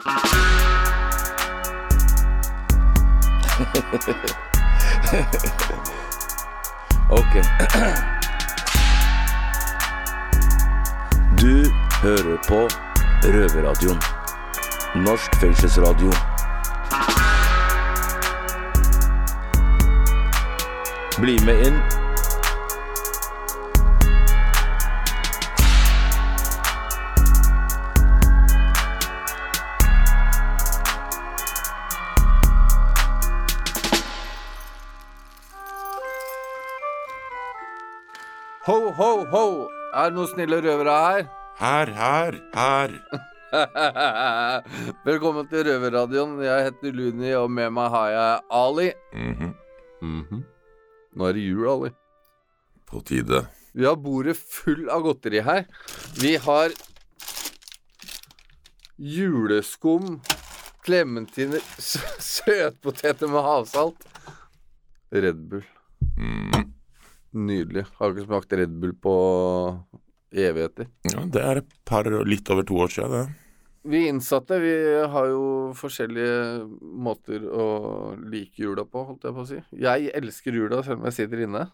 Ok. Du hører på Røverradioen. Norsk fengselsradio. Bli med inn. Er det noen snille røvere her? Her, her, her. Velkommen til Røverradioen. Jeg heter Luni, og med meg har jeg Ali. Mhm. Nå er det jul, Ali. På tide. Vi har bordet full av godteri her. Vi har juleskum, klementiner, søtpoteter med havsalt. Red Bull. Mm. Nydelig. Har ikke smakt Red Bull på evigheter. Ja, det er et par, litt over to år siden, det. Vi innsatte vi har jo forskjellige måter å like jula på, holdt jeg på å si. Jeg elsker jula selv om jeg sitter inne.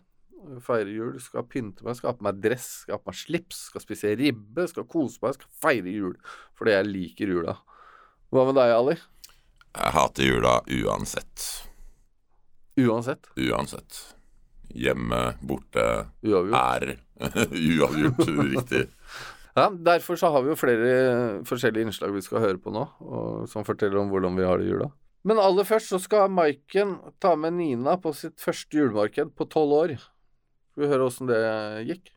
Feirer jul, skal pynte meg, skal ha på meg dress, skal ha på meg slips, skal spise ribbe, skal kose meg, skal feire jul. Fordi jeg liker jula. Hva med deg, Ali? Jeg hater jula uansett. Uansett. Uansett. Hjemme, borte, Uavgjort. er uavgjort riktig. Ja, derfor så har vi jo flere forskjellige innslag vi skal høre på nå, og, som forteller om hvordan vi har det i jula. Men aller først så skal Maiken ta med Nina på sitt første julemarked på tolv år. Skal vi høre åssen det gikk?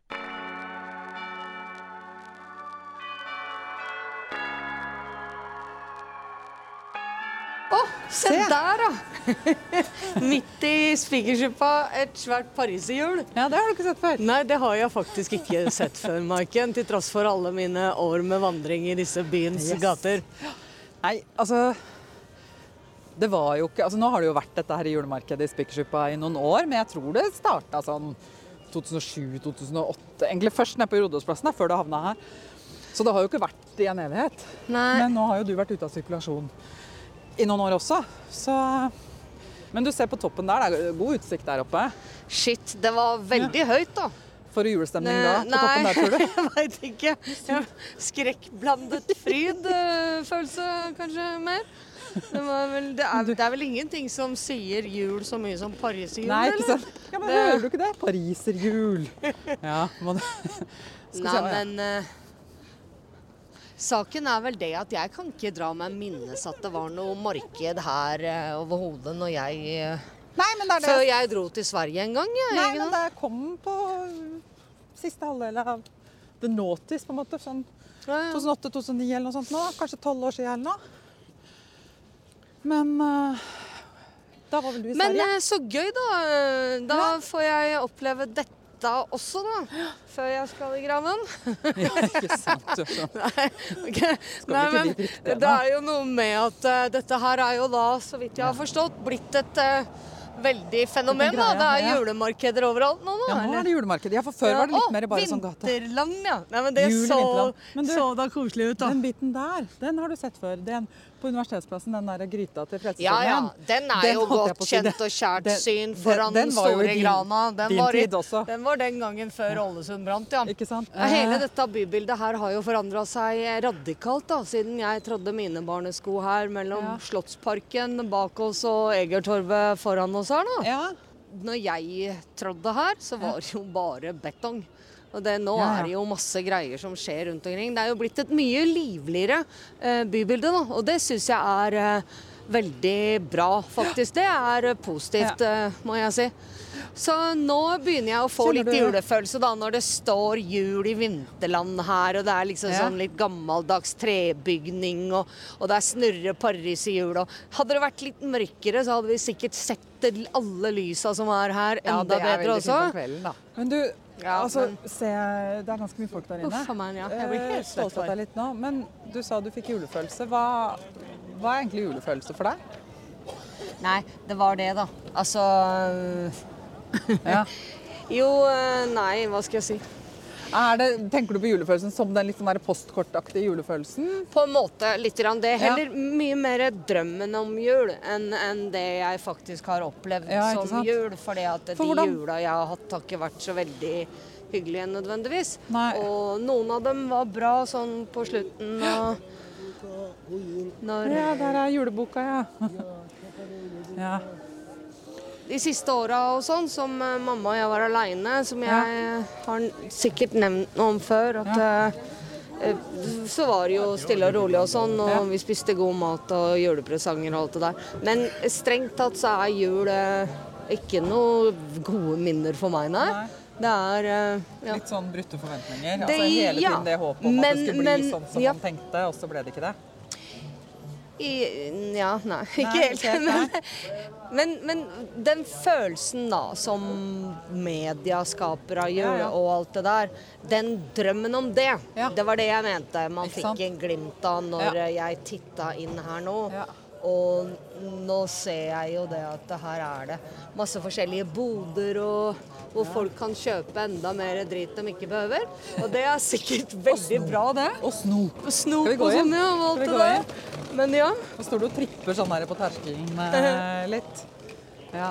Se der, da! Midt i spikersuppa, et svært pariserhjul. Ja, det har du ikke sett før. Nei, det har jeg faktisk ikke sett før, Maiken. Til tross for alle mine år med vandring i disse byens Yes. gater. Nei, altså Det var jo ikke Altså nå har det jo vært dette her i julemarkedet i Spikersuppa i noen år, men jeg tror det starta sånn 2007-2008. Egentlig først nede på Rodåsplassen, før det havna her. Så det har jo ikke vært i en evighet. Nei. Men nå har jo du vært ute av sirkulasjon i noen år også, så Men du ser på toppen der, det er god utsikt der oppe. Shit, det var veldig høyt, da. For julestemning da, på toppen der, tror du? jeg veit ikke. Ja, Skrekkblandet fryd-følelse, kanskje mer. Det, var vel, det, er, det er vel ingenting som sier jul så mye som pariserjul, Nei, ikke eller? sant? Ja, men Det- Hører du ikke det? Pariserjul. Ja, Skal Nei, se, ja. men eh, Saken er vel det at jeg kan ikke dra meg minnes at det var noe marked her uh, overhodet når jeg eh, Nei, men det er det. Før jeg dro til Sverige en gang. Jeg, Nei, men det kom på siste halvdel av The notice, på en måte. Sånn Ja, ja. 2008-2009 eller noe sånt nå. Kanskje tolv år siden eller noe. Men uh, da var vel du i Sverige? Men så gøy, da. Eh, Da Ja. får jeg oppleve dette også, da. Før jeg skal i graven. ja, ikke sant. sånn. Nei, okay. Nei, men det er jo noe med at uh, dette her er jo da, så vidt jeg har forstått, blitt et uh, veldig fenomen. da. Det er ja. julemarkeder overalt nå. da. Ja, nå er det julemarked. Ja, for før var det litt mer bare sånn gate. Vinterland, ja. Nei, men det Jul så, Men du- så da koselig ut, da. Den biten der, den har du sett før. Den på Universitetsplassen, den der gryta til Ja, Frelsesarmeen. ja. Den er Den jo godt si. kjent og kjært Den- syn foran den, den store din- grana. Den var, i- tid også. den var den gangen før Ålesund brant, ja. Ikke sant? Ja, Hele dette bybildet her har jo forandra seg radikalt da, siden jeg trådde mine barnesko her mellom Ja. Slottsparken bak oss og Egertorvet foran oss her. da. Ja. Når jeg trådde her, så var det jo bare betong. Og det, nå Ja, ja. er det jo masse greier som skjer rundt omkring. Det er jo blitt et mye livligere eh, bybilde, da. Og det syns jeg er eh, veldig bra, faktisk. Det er positivt, positivt, eh, må jeg si. Så nå begynner jeg å få Kjenner litt du- julefølelse da, når det står jul i vinterland her, og det er liksom Ja. sånn litt gammeldags trebygning, og, og det er snurre pariserhjul. og Hadde det vært litt mørkere, så hadde vi sikkert sett alle lysa som er her, enda Ja, det er bedre også. fint på kvelden, da. Men du, Ja, altså, men- se, det er ganske mye folk der inne. Uff man, ja. Jeg blir Eh, helt stolt av deg litt nå, men du sa du fikk julefølelse. Hva, hva er egentlig julefølelse for deg? Nei, det var det, da. Altså Ja. Jo, eh, nei, hva skal jeg si. Det, tenker du på julefølelsen som den litt sånn postkortaktige julefølelsen? På en måte litt grann det. er Heller mye mer drømmen om jul enn en det jeg faktisk har opplevd Ja, som jul. Fordi at de For hvordan- jula jeg har hatt, har ikke vært så veldig hyggelige nødvendigvis. Nei. Og noen av dem var bra sånn på slutten. Og når Ja, der er juleboka, ja. ja. De siste åra og sånn, som eh, mamma og jeg var aleine, som jeg har sikkert nevnt noe om før, at eh, eh, så var det jo stille og rolig og sånn, og Ja. vi spiste god mat og julepresanger og alt det der. Men strengt tatt så er jul ikke noe gode minner for meg, nei. Nei. Det er ja. Litt sånn brutte forventninger. Det- altså hele ja. tiden det håpet om at det skulle bli men- sånn som ja. man tenkte, og så ble det ikke det. I, ja, nei, ikke Nei, helt. ikke Men, men, men den følelsen da, som media skaper av jul Ja, ja. og alt det der, den drømmen om det, det var det jeg mente man fikk en glimt av når jeg titta inn her nå. Ja. Og nå ser jeg jo det at her er det masse forskjellige boder og hvor folk kan kjøpe enda mer drit de ikke behøver. Og det er sikkert veldig bra, det. Og snop. Og snop Skal vi gå og sånn. Og alt Skal vi gå der. Men ja. Nå står du og tripper sånn her på terskelen eh, litt. Ja.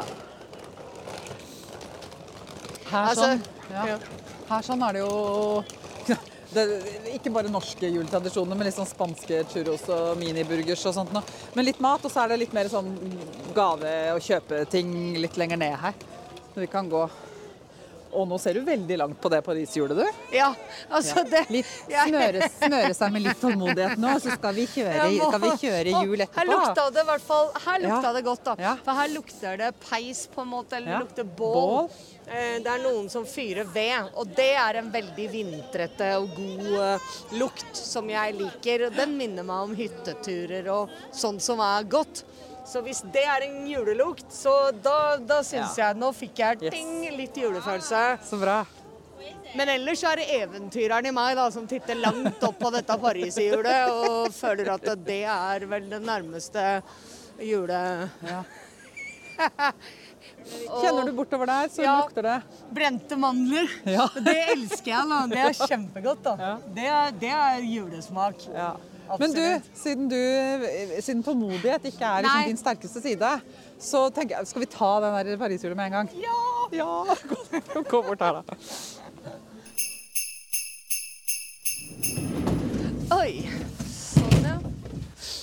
Her Altså, sånn, ja. Her sånn er det jo det, Ikke bare norske juletradisjoner, men litt sånn spanske churros og miniburgers og sånt noe. Men litt mat, og så er det litt mer sånn gave- og kjøpeting litt lenger ned her. Så vi kan gå. Og nå ser du veldig langt på det pariserhjulet, du. Ja, altså det Litt jeg- smøre, smøre seg med litt tålmodighet nå, så skal vi kjøre, må- skal vi kjøre hjul jul etterpå. Her lukta det i hvert fall Her lukta Ja. det godt, da. Ja. For her lukter det peis, på en måte. Eller Ja. det lukter bål. Bål. Eh, Det er noen som fyrer ved, og det er en veldig vintrete og god eh, lukt som jeg liker. Den minner meg om hytteturer og sånt som er godt. Så hvis det er en julelukt, så da, da syns jeg Nå fikk jeg Yes. litt julefølelse. Så bra. Men ellers er det eventyreren i meg da, som titter langt opp på dette pariserhjulet og føler at det er vel det nærmeste jule... Ja. Kjenner du bortover der, så Ja. lukter det. Brente mandler. Ja. Det elsker jeg. da. Det er kjempegodt. da. Ja. Det, er, det er julesmak. Ja. Men du, siden, du, siden tålmodighet ikke er liksom din sterkeste side, så tenker jeg, skal vi ta den der pariserhjulet med en gang? Ja! Ja! Gå, gå bort her, da. Oi.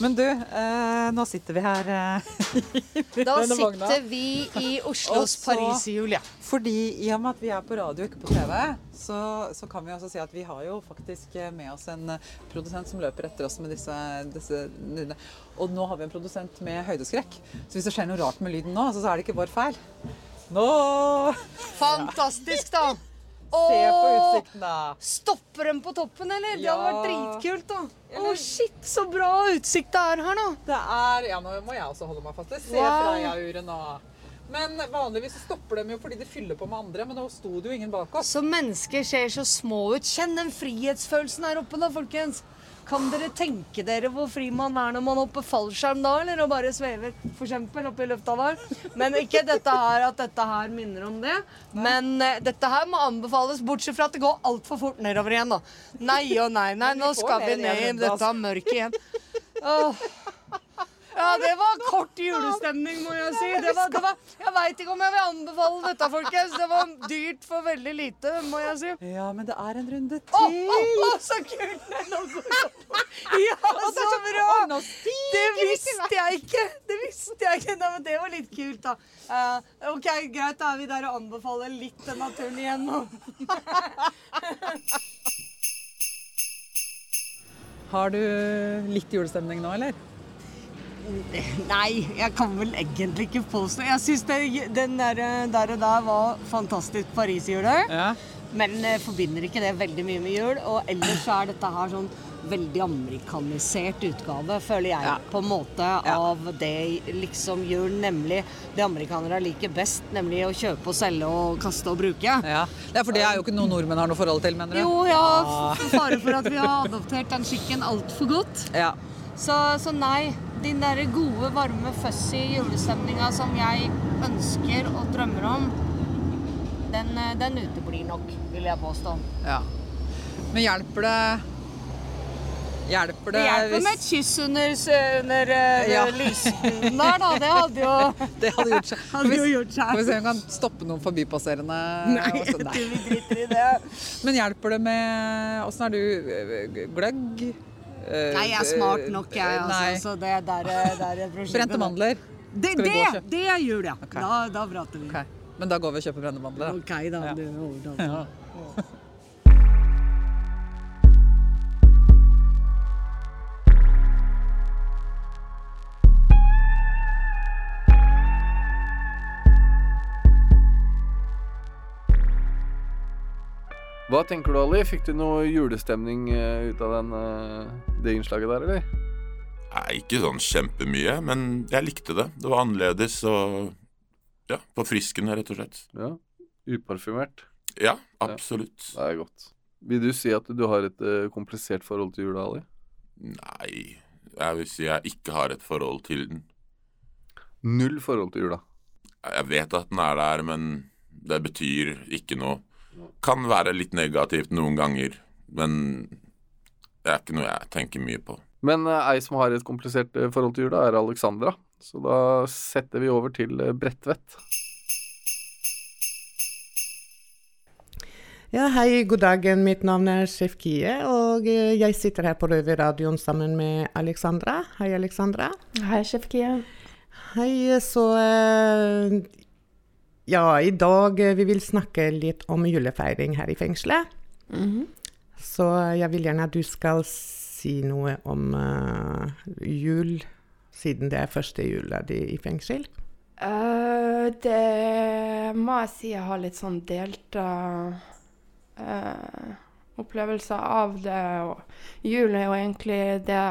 Men du, eh, nå sitter vi her eh, Da denne vogna. sitter vi i Oslos Også- pariserhjul, ja. Fordi i og med at vi er på radio, ikke på TV, så, så kan vi også si at vi har jo faktisk eh, med oss en eh, produsent som løper etter oss med disse, disse lydene. Og nå har vi en produsent med høydeskrekk. Så hvis det skjer noe rart med lyden nå, så, så er det ikke vår feil. Nå Fantastisk, da. Se på utsikten, da. Stopper dem på toppen, eller? Det hadde vært dritkult, da. Å, shit, så bra utsikt det er her, da. Det er Ja, nå må jeg også holde meg fast. Se Wow. Freia-uret nå. Men vanligvis så stopper de jo fordi de fyller på med andre, men nå sto det jo ingen bak oss. Så mennesker ser så små ut. Kjenn den frihetsfølelsen her oppe, da, folkens. Kan dere tenke dere hvor fri man er når man hopper fallskjerm da, eller og bare svever eksempel oppe i lufta der? Men ikke dette her at dette her minner om det. Men uh, dette her må anbefales, bortsett fra at det går altfor fort nedover igjen, da. Nei og nei, nei, nå skal vi ned i dette mørket igjen. Åh. Ja, det var kort julestemning, må jeg si. Det var, det var, jeg veit ikke om jeg vil anbefale dette, folkens. Det var dyrt for veldig lite, må jeg si. Ja, men det er en runde til. å, oh, så kult! Nå går det opp. Ja, så bra! Det visste jeg ikke. Det visste jeg ikke. Nei, men det var litt kult, da. Uh, ok, Greit, da er vi der og anbefaler litt den naturen igjen nå. Har du litt julestemning nå, eller? Nei, jeg kan vel egentlig ikke påstå Jeg syns den der, der og der var fantastisk Paris-hjulet. Ja. Men eh, forbinder ikke det veldig mye med jul. Og ellers så er dette her sånn veldig amerikanisert utgave, føler jeg, Ja. på en måte, av det liksom jul, nemlig det amerikanere liker best, nemlig å kjøpe og selge og kaste og bruke. ja. Det er for det er jo ikke noe nordmenn har noe forhold til, mener du? Jo, ja, f- fare for at vi har adoptert den skikken altfor godt. Ja. Så, så nei, den derre gode, varme, fussy julestemninga som jeg ønsker og drømmer om, den, eh, den uteblir nok, vil jeg påstå. ja. Men hjelper det Hjelper det, Det hjelper med et kyss under, under uh, Ja. lysbuen der, da. Det hadde jo Det hadde gjort seg. Hadde jo gjort seg. Skal vi se om vi kan stoppe noen forbipasserende. Nei, jeg tror vi driter i det. Men hjelper det med Åssen er du? øh, Gløgg? Øh, Nei, jeg er smart nok, jeg. Altså, så det der, er- der er. Brente mandler? Det, det, det er jul, ja. Okay. Da, da prater vi. Ok, Men da går vi og kjøper brennemandler, da. OK, da. Ja. Du overtaler. Ja. Hva tenker du, Ali? Fikk du noe julestemning eh, ut av den, eh, det innslaget der, eller? Nei, ikke sånn kjempemye, men jeg likte det. Det var annerledes og ja, forfriskende, rett og slett. Ja. Uparfymert. Ja, absolutt. Det er godt. Vil du si at du har et eh, komplisert forhold til jula, Ali? Nei, jeg vil si jeg ikke har et forhold til den. Null forhold til jula. Jeg vet at den er der, men det betyr ikke noe. Kan være litt negativt noen ganger, men det er ikke noe jeg tenker mye på. Men eh, ei som har et komplisert eh, forhold til jula, er Alexandra. Så da setter vi over til eh, Bredtvet. Ja, hei, god dagen. Mitt navn er Sjef Kie, og jeg sitter her på Røverradioen sammen med Alexandra. Hei, Alexandra. Hei, sjef Kie. Hei, så Ja, i dag eh, vi vil snakke litt om julefeiring her i fengselet. Så jeg vil gjerne at du skal si noe om uh, jul, siden det er første jula di i fengsel. Uh, det må jeg si jeg har litt sånn delte uh, opplevelser av det. Og jul er jo egentlig det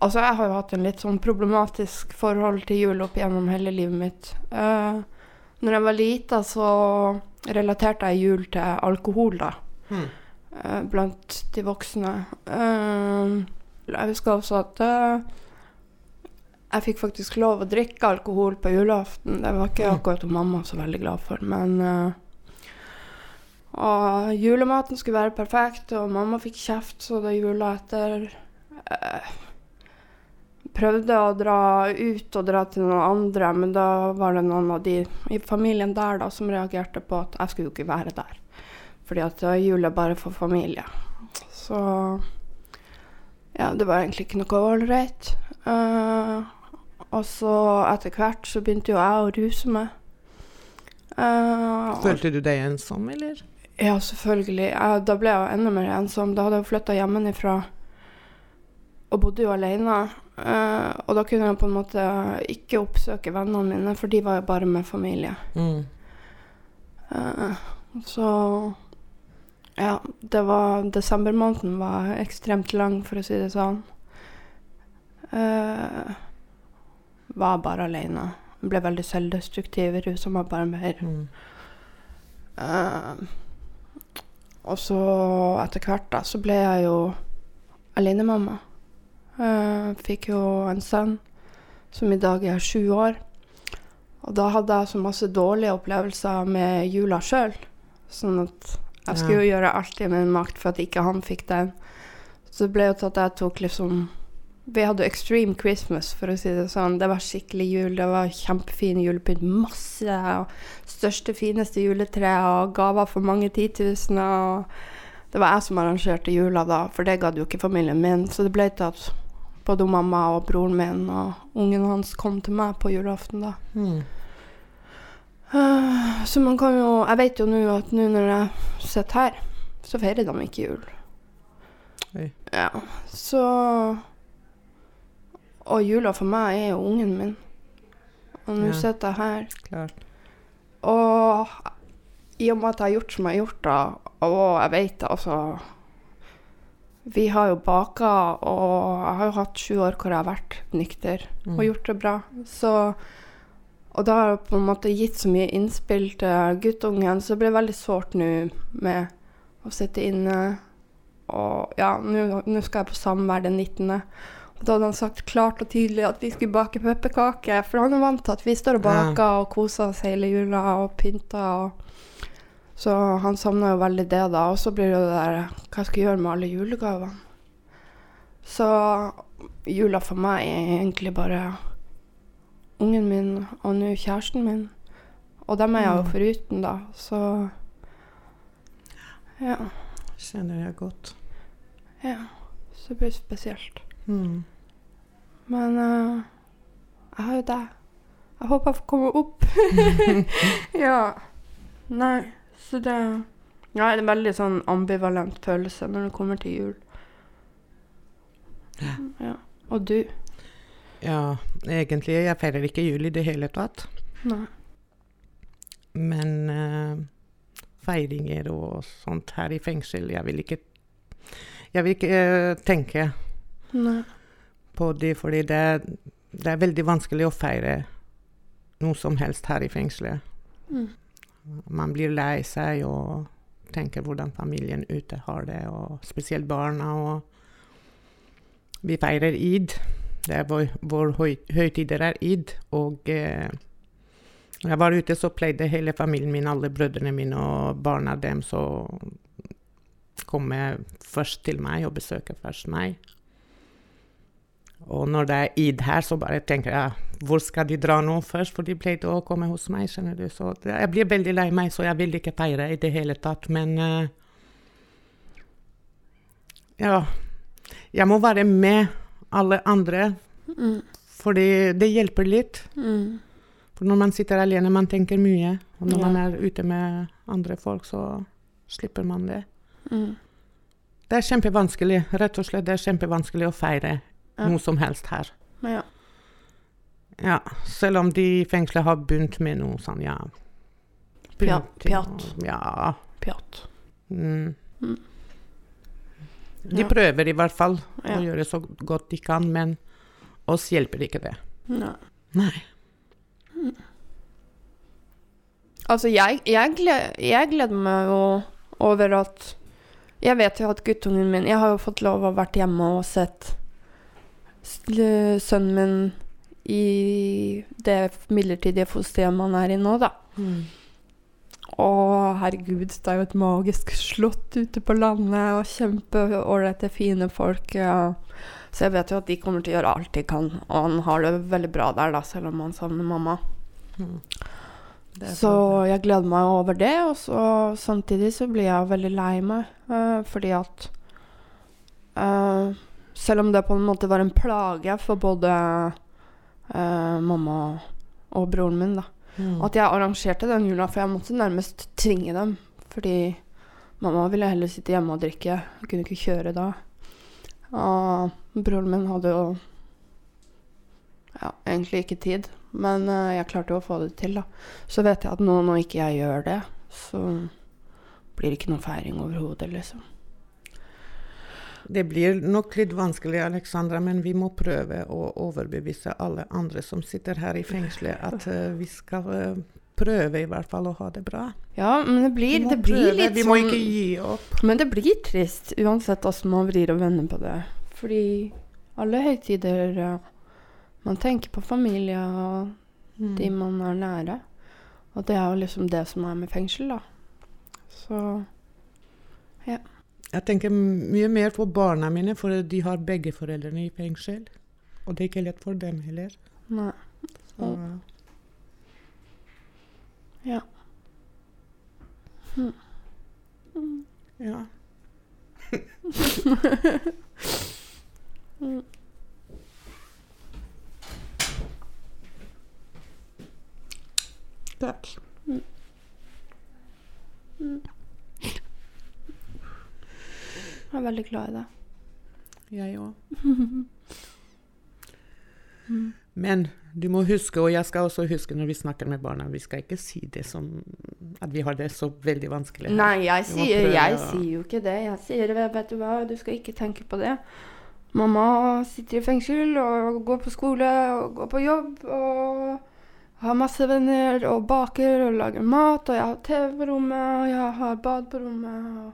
Altså, jeg har jo hatt en litt sånn problematisk forhold til jul opp gjennom hele livet mitt. Uh, når jeg var lita, så relaterte jeg jul til alkohol, da. eh, blant de voksne. Eh, jeg husker også at eh, jeg fikk faktisk lov å drikke alkohol på julaften. Det var ikke akkurat mamma så veldig glad for, men Og julematen skulle være perfekt, og mamma fikk kjeft, så da jula etter Prøvde å dra ut og dra til noen andre, men da var det noen av de i familien der da som reagerte på at jeg skulle jo ikke være der. Fordi at jul er bare for familie. Så ja, det var egentlig ikke noe ålreit. Uh, og så etter hvert så begynte jo jeg å ruse meg. Uh, Følte du deg ensom, eller? ja, selvfølgelig. Jeg, da ble jeg enda mer ensom. Da hadde jeg flytta hjemmefra og bodde jo alene. Eh, og da kunne jeg på en måte ikke oppsøke vennene mine, for de var jo bare med familie. Mm. Uh, så ja, det var Desembermåneden var ekstremt lang, for å si det sånn. Uh, var bare alene. Ble veldig selvdestruktiv, rusa meg bare mer. Mm. Og så etter hvert da, så ble jeg jo alenemamma. Uh, fikk jo en sønn som i dag er sju år. Og da hadde jeg så masse dårlige opplevelser med jula sjøl. Sånn at jeg skulle jo gjøre alt i min makt for at ikke han fikk den. Så det ble jo til at jeg tok liksom Vi hadde extreme Christmas, for å si det sånn. Det var skikkelig jul. Det var kjempefin julepynt. Masse. Og største, fineste juletre og gaver for mange titusener. Og det var jeg som arrangerte jula da, for det gadd jo ikke familien min. Så det ble til at både mamma og broren min og ungen hans kom til meg på julaften da. Mm. Uh, Så man kan jo Jeg vet jo nå at nå når jeg sitter her, så feirer de ikke jul. Hey. Ja, så Og jula for meg er jo ungen min. Og nå Ja. sitter jeg her. Klart. Og i og med at jeg har gjort som jeg har gjort, da, og jeg vet altså Vi har jo baka, og jeg har jo hatt sju år hvor jeg har vært nykter og Mm. gjort det bra. Så Og da har jeg på en måte gitt så mye innspill til guttungen, så det ble veldig sårt nå med å sitte inne. Og ja, nå skal jeg på samvær den 19. Og da hadde han sagt klart og tydelig at vi skulle bake pepperkaker, for han er vant til at vi står og baker og koser oss hele jula og pynter. Og Så han savna jo veldig det, da. Og så blir det jo det der Hva skal jeg gjøre med alle julegavene? Så jula for meg er egentlig bare ungen min og nå kjæresten min. Og dem er jeg jo foruten, da. Så ja. Kjenner jeg godt. ja. Så det blir spesielt. Mm. Men uh, jeg har jo deg. Jeg håper jeg får komme opp. ja. Nei, så det Ja, det er en veldig sånn ambivalent følelse når det kommer til jul. Ja. Og du? Ja, egentlig jeg feirer ikke jul i det hele tatt. Nei. Men uh, feiringer og sånt her i fengsel Jeg vil ikke Jeg vil ikke uh, tenke Nei. på det, fordi det, det er veldig vanskelig å feire noe som helst her i fengselet. Mm. Man blir lei seg og tenker hvordan familien ute har det, og spesielt barna. Og vi feirer id. Det er vår, vår høy, høytider er id. Og eh, når jeg var ute, så pleide hele familien min, alle brødrene mine og barna dem, så komme først til meg og besøke først meg. Og når det er id her, så bare tenker jeg hvor skal de dra nå først? For de pleide å komme hos meg, skjønner du. Så jeg blir veldig lei meg, så jeg vil ikke feire i det hele tatt. Men uh, ja. Jeg må være med alle andre, Mm. fordi det hjelper litt. Mm. For når man sitter alene, man tenker mye. Og når Ja. man er ute med andre folk, så slipper man det. Mm. Det er kjempevanskelig. Rett og slett det er kjempevanskelig å feire. Noe som helst her. Ja. Ja, selv om de i fengselet har begynt med noe sånn, ja Pjat. Pjat. Ja. Pjat. Mm. Mm. De prøver i hvert fall å gjøre så godt de kan, men oss hjelper ikke det. Nei. Nei. Altså, jeg, jeg, gled, jeg gleder meg jo over at Jeg vet jo at guttungen min Jeg har jo fått lov å vært hjemme og sett sønnen min i det midlertidige fosterhjemmet han er i nå, da. Å, herregud, det er jo et magisk slott ute på landet, og kjempeålreite, fine folk. Ja. Så jeg vet jo at de kommer til å gjøre alt de kan, og han har det veldig bra der, da, selv om han savner mamma. Mm. Så bra. jeg gleder meg over det, og så samtidig så blir jeg veldig lei meg, uh, fordi at eh, Selv om det på en måte var en plage for både eh, mamma og broren min, da. Mm. At jeg arrangerte den jula, for jeg måtte nærmest tvinge dem. Fordi mamma ville heller sitte hjemme og drikke. Jeg kunne ikke kjøre da. Og broren min hadde jo ja, egentlig ikke tid. Men uh, jeg klarte jo å få det til, da. Så vet jeg at nå når ikke jeg gjør det, så blir det ikke noe feiring overhodet, liksom. Det blir nok litt vanskelig, Alexandra, men vi må prøve å overbevise alle andre som sitter her i fengselet, at uh, vi skal uh, prøve i hvert fall å ha det bra. Ja, men det blir, det blir litt sånn Vi må sånn ikke gi opp. Men det blir trist, uansett hvordan man vrir og vender på det. Fordi alle høytider Man tenker på familie og Mm. de man er nære. Og det er jo liksom det som er med fengsel, da. Så Jeg tenker mye mer på barna mine, for de har begge foreldrene i fengsel. Og det er ikke lett for dem heller. nei. Så, Ja. ja. Takk. Jeg er veldig glad i det. Jeg òg. Men du må huske, og jeg skal også huske når vi snakker med barna, vi skal ikke si det som at vi har det så veldig vanskelig. her. Nei, jeg sier, jeg å- sier jo ikke det. Jeg sier vet du hva, du skal ikke tenke på det. Mamma sitter i fengsel og går på skole og går på jobb og har masse venner og baker og lager mat. Og jeg har TV på rommet, og jeg har bad på rommet og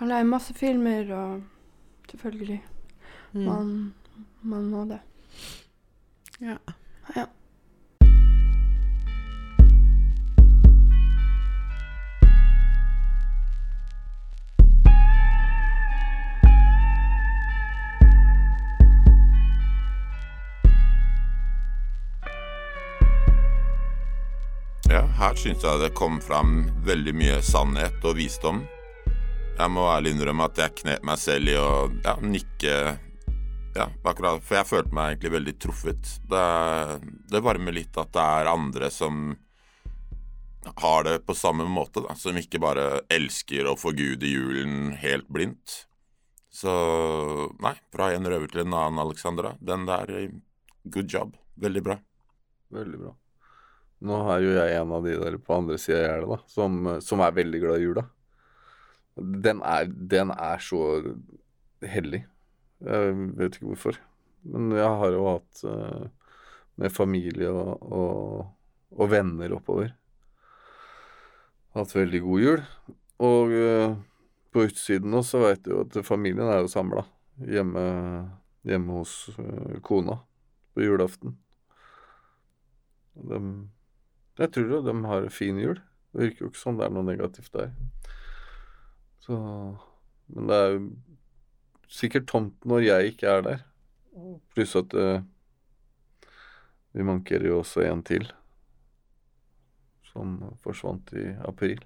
kan lage masse filmer, og selvfølgelig mm. man, man, må det. Ja. ja. Ja, her syns jeg det kom fram veldig mye sannhet og visdom. Jeg må ærlig innrømme at jeg knep meg selv i å ja, nikke ja, akkurat, For jeg følte meg egentlig veldig truffet. Det, det varmer litt at det er andre som har det på samme måte, da. Som ikke bare elsker å forgude julen helt blindt. Så nei, fra en røver til en annen, Alexandra. Den der Good job. Veldig bra. Veldig bra. Nå er jo jeg en av de der på andre sida av gjerdet, da, som, som er veldig glad i jula. Den er, den er så hellig. Jeg vet ikke hvorfor. Men jeg har jo hatt uh, med familie og, og, og, venner oppover hatt veldig god jul. Og uh, på utsiden nå så veit du at familien er jo samla hjemme, hjemme, hos uh, kona på julaften. De, jeg tror jo de har en fin jul. Det virker jo ikke som det er noe negativt der. Så Men det er jo sikkert tomt når jeg ikke er der. Pluss at uh, vi manker jo også en til. Som forsvant i april.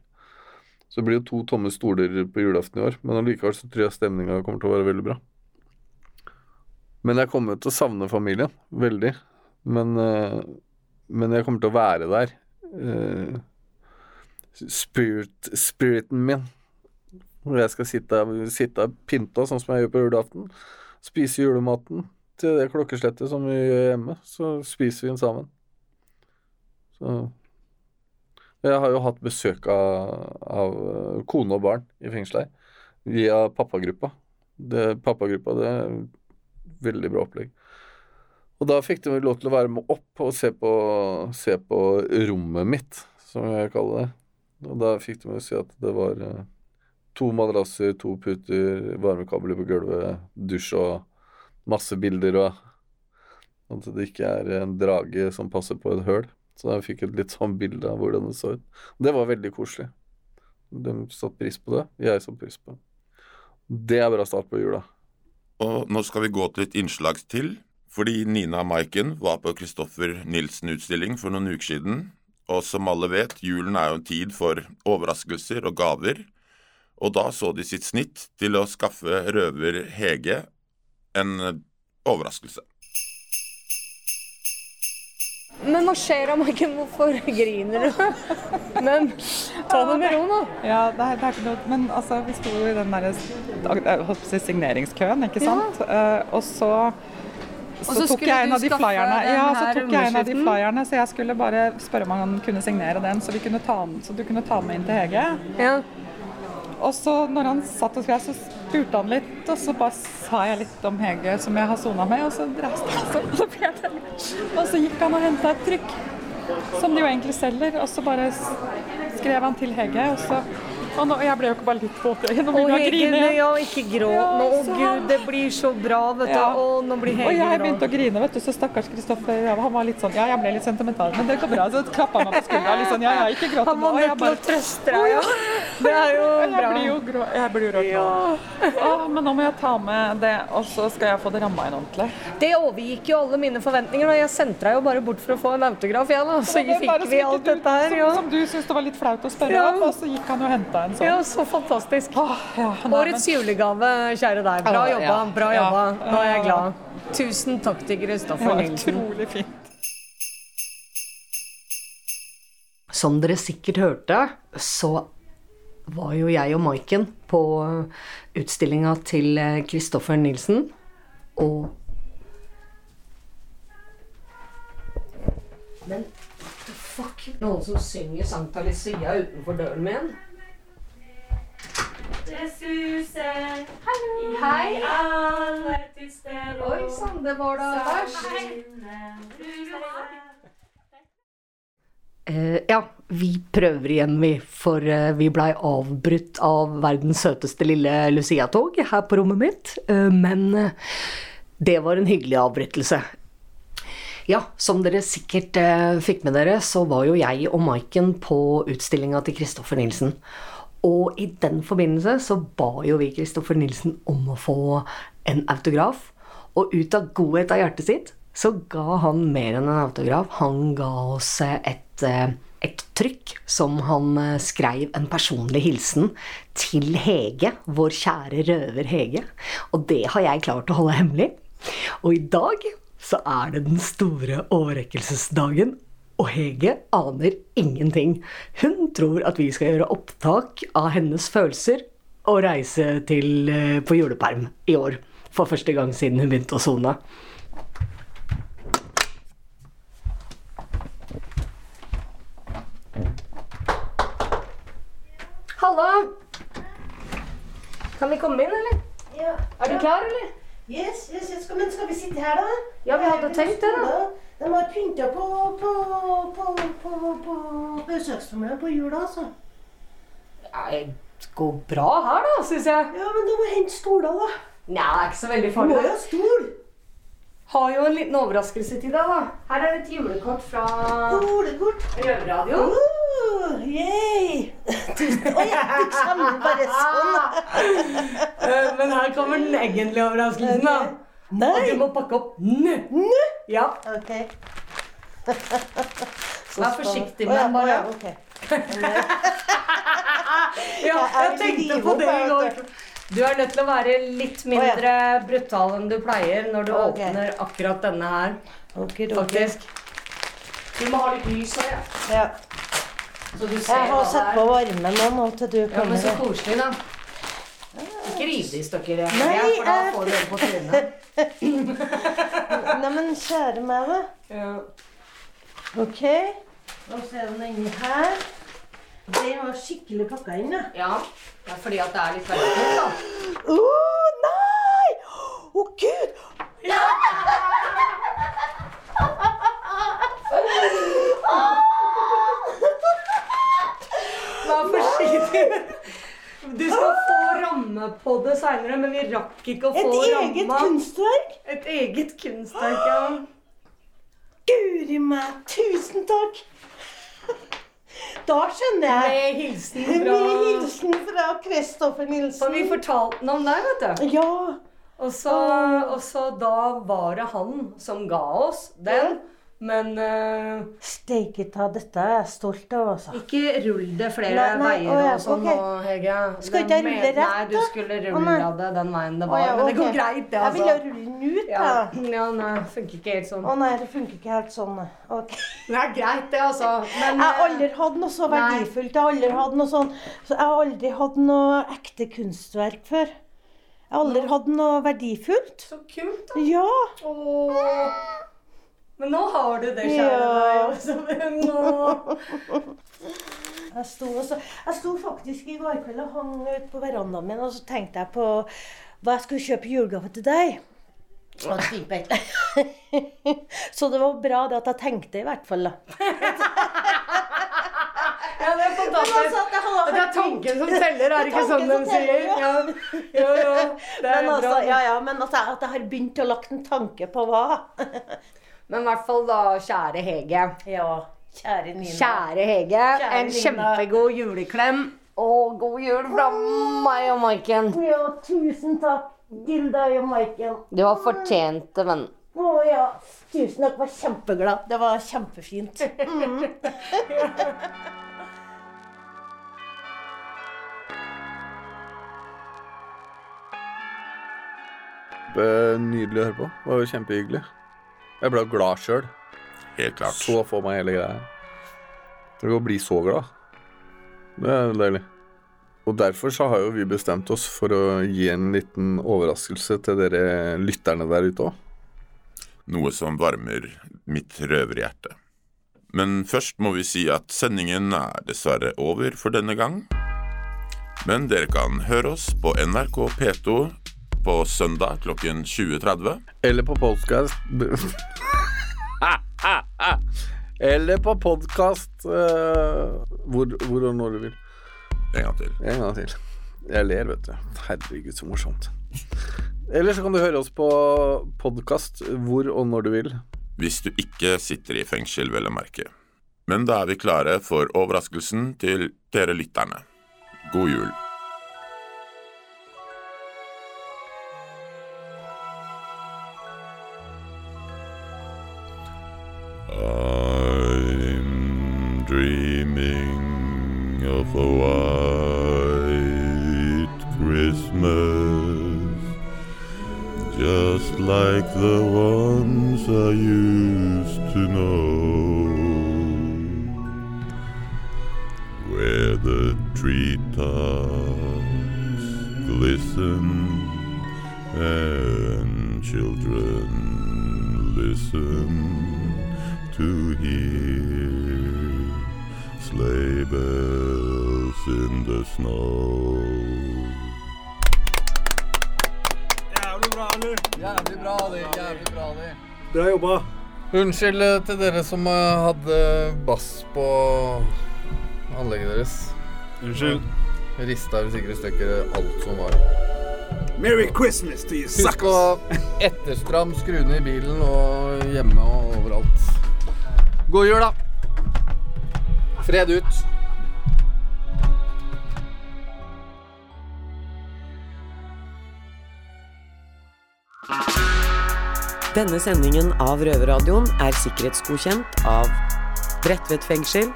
Så det blir jo to tomme stoler på julaften i år. Men allikevel så tror jeg stemninga kommer til å være veldig bra. Men jeg kommer til å savne familien veldig. Men, uh, men jeg kommer til å være der. Uh, spirit, spiriten min. Hvor jeg skal sitte, sitte pynta, sånn som jeg gjør på julaften. Spise julematen til det klokkeslettet som vi gjør hjemme. Så spiser vi den sammen. Så Jeg har jo hatt besøk av, av eh, kone og barn i fengselet via pappagruppa. Det, pappagruppa, det veldig bra opplegg. Og da fikk de lov til å være med opp og se på, se på rommet mitt, som jeg kaller det. Og da fikk de si at det var uh, to madrasser, to puter, varmekabler på gulvet, dusj og masse bilder og At det ikke er en drage som passer på et høl. Så jeg fikk et litt sånn bilde av hvordan det så ut. Det var veldig koselig. De satte pris på det. Jeg satte pris på det. Det er bra start på jula. Og nå skal vi gå til et innslag til. Fordi Nina Maiken var på Christoffer Nilsen-utstilling for noen uker siden. Og som alle vet, julen er jo en tid for overraskelser og gaver. Og da så de sitt snitt til å skaffe røver Hege en overraskelse. Men hva skjer da, Maiken? Hvorfor griner du? Men ta det med ro, nå. Ja, det er, det er ikke noe Men altså, vi sto i den derre signeringskøen, ikke sant. Ja. Uh, og så så, så tok jeg en av de flyerne, ja, så tok jeg en av de flyerne, så jeg skulle bare spørre om han kunne signere den, så, kunne ta, så du kunne ta den med inn til Hege. Ja. Og så når han satt og skrev, så spurte han litt, og så bare sa jeg litt om Hege som jeg har sona med, og så reiste han seg. Og så gikk han og henta et trykk, som de jo egentlig selger, og så bare skrev han til Hege, og så og nå, jeg ble jo ikke bare litt våt i øynene. Nå begynner jeg å grine. Ja, ikke gråt nå. Å gud, det blir så bra, vet du. Ja. Å, nå blir Hege Og jeg begynte å grine, vet du. Så stakkars Kristoffer, ja, han var litt sånn Ja, jeg ble litt sentimental, men det går bra. Så klappa han meg på skuldra litt sånn Ja, ja, ikke gråt nå. Han var nødt til å trøste deg, ja. Det er jo bra. Jeg blir jo grå, jeg blir jo rørt nå. Å, men nå må jeg ta med det, og så skal jeg få det ramma inn ordentlig. Det overgikk jo alle mine forventninger. Og jeg sendte deg jo bare bort for å få en autograf, jeg, da. Så fikk vi alt dette her. Som, som du syntes det var litt flaut å spørre om, og så gikk han og henta en sånn. Ja, så fantastisk. Åh, ja, Årets julegave, kjære deg. Bra jobba. Bra jobba. Nå er jeg glad. Tusen takk til Kristoffer Nilsen. Utrolig fint. Som dere sikkert hørte, så var jo jeg og Maiken på utstillinga til Kristoffer Nilsen. Og Men what the fuck? Noen som synger Sankta Lucia utenfor døren min? Det suser i hei alle til sted Oi sann, det var da. Uh, ja, vi prøver igjen, vi. For uh, vi blei avbrutt av verdens søteste lille Lucia-tog her på rommet mitt. Uh, men det var en hyggelig avbrytelse. Ja, som dere sikkert fikk med dere, så var jo jeg og Maiken på utstillinga til Kristoffer Nilsen. Og i den forbindelse så ba jo vi Kristoffer Nilsen om å få en autograf. Og ut av godhet av hjertet sitt så ga han mer enn en autograf. Han ga oss et, eh, et trykk som han eh, skrev en personlig hilsen til Hege, vår kjære røver Hege. Og det har jeg klart å holde hemmelig. Og i dag så er det den store overrekkelsesdagen. Og Hege aner ingenting. Hun tror at vi skal gjøre opptak av hennes følelser og reise til, eh, på juleperm i år. For første gang siden hun begynte å sone. Hallo! Kan vi komme inn, eller? Ja. Er du klar, eller? Yes, yes, yes. Men skal vi sitte her, da? Ja, vi hadde tenkt det, da. De har pynta på, på, på, på, på besøksrommene på jula, altså. Det går bra her, da, syns jeg. Ja, men du må hente stoler, da. Nei, det er ikke så veldig Du må jo ha stol. Har jo en liten overraskelse til deg, da. Her er et julekort fra Julekort? Røverradioen. Uh, yay. Oi, Oi, du sammen bare sånn. Eh, Men her kommer den egentlige overraskelsen, da. Og du må pakke opp nå. Nå. Ja. Ok. Vær forsiktig med den, bare. ja, Jeg jeg tenkte på det i går. du. Er nødt til å være litt mindre brutal enn du pleier når du okay. åpner akkurat denne her, Ok, ok. faktisk. Du må ha litt lys òg, ja. Ja. så du ser Jeg har satt på varmen nå, nå til du kommer. Ja, men så koselig, da. Ikke riv det i stykker, Nei, Emilie, for da får du det på trynet. Nei, men kjære meg, da. Ja. Ok. Og så er den inni her. Den var skikkelig pakka inn, da. ja, det er fordi at det er litt verdifullt, da. Å, nei! Å, gud! Vær forsiktig. Du skal få ramme på det seinere, rakk ikke å Et eget ramma. kunstverk? Et eget kunstverk, ja. Guri meg, tusen takk! Da skjønner jeg. Med hilsen Med fra hilsen fra Kristoffer Nilsen. Og vi fortalte den om deg, vet du. Ja. Og så, og så da var det han som ga oss den. Men uh, Steike ta, dette er jeg stolt av, altså. ikke rull det flere Nei, nei, veier å ja, og sånn okay. nå, Hege. Skal ikke jeg rulle rett, rett, Nei, du da? skulle Å, nei. det den veien det var. ja, Men det går greit, det, altså. Jeg ville rulle den ut, da. ja nei, funker ikke helt sånn. Å nei, det funker ikke helt sånn. Ok. Det er greit, det, altså. Men Jeg har eh, aldri hatt noe så verdifullt. Jeg har aldri hatt noe sånn så Jeg har aldri hatt noe ekte kunstverk før. Jeg har aldri hatt noe verdifullt. Så kult, da. Ja. Åh. Men nå har du det, kjære Ja. deg. Også. Jeg sto, også, jeg sto faktisk i går kveld og hang ut på verandaen min, og så tenkte jeg på hva jeg skulle kjøpe julegave til deg. Og så det var bra det at jeg tenkte, i hvert fall. Ja, det er fantastisk. altså, Det er tanken som teller, er det ikke sånn de sier? Ja, ja, ja. Men altså, bra. ja, ja, men altså, at jeg har begynt å lagt en tanke på hva. Men i hvert fall da, kjære Hege. Ja, kjære Nina. Kjære Hege, Kjære en Nina. kjempegod juleklem. Og god jul fra meg og Maiken. Ja, tusen takk, til deg og Maiken. Du har fortjent det, venn. Å ja, tusen takk. Var kjempeglad. Det var kjempefint. Mm. Nydelig å høre på. Det var jo kjempehyggelig. Jeg ble glad sjøl. Helt klart. Så for meg hele greia. Tenk å bli så glad. Det er deilig. Og derfor så har jo vi bestemt oss for å gi en liten overraskelse til dere lytterne der ute òg. Noe som varmer mitt røverhjerte. Men først må vi si at sendingen er dessverre over for denne gang. Men dere kan høre oss på NRK P2 på søndag klokken 20.30. Eller på podkast Eller på podkast hvor, hvor og når du vil. En gang til. En gang til. Jeg ler, vet du. Herregud, så morsomt. Eller så kan du høre oss på podkast hvor og når du vil. Hvis du ikke sitter i fengsel, vel å merke. Men da er vi klare for overraskelsen til dere lytterne. God jul. Dreaming of a white Christmas, just like the ones I used to know, where the treetops glisten and children listen to hear sleigh bells in the snow. Jævlig bra, Ali. Jævlig bra, Ali. Jævlig bra, Ali. Bra jobba. Unnskyld eh, til dere som eh, hadde bass på anlegget deres. Unnskyld. Rista vi sikkert i stykker alt som var. Merry Christmas to you suckers! Husk å etterstram skruene i bilen og hjemme og overalt. God jul, da. Fred ut. Denne sendingen av Røverradioen er sikkerhetsgodkjent av Bredtvet fengsel.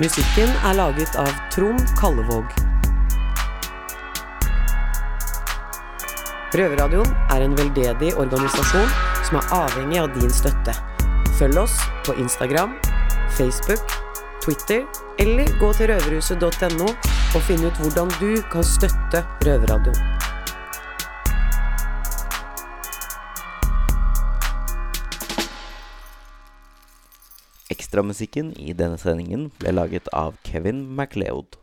Musikken er laget av Trond Kallevåg. Røverradioen er en veldedig organisasjon som er avhengig av din støtte. Følg oss på Instagram, Facebook, Twitter eller gå til røverhuset.no og finn ut hvordan du kan støtte Røverradioen. Ekstramusikken i denne sendingen ble laget av Kevin MacLeod.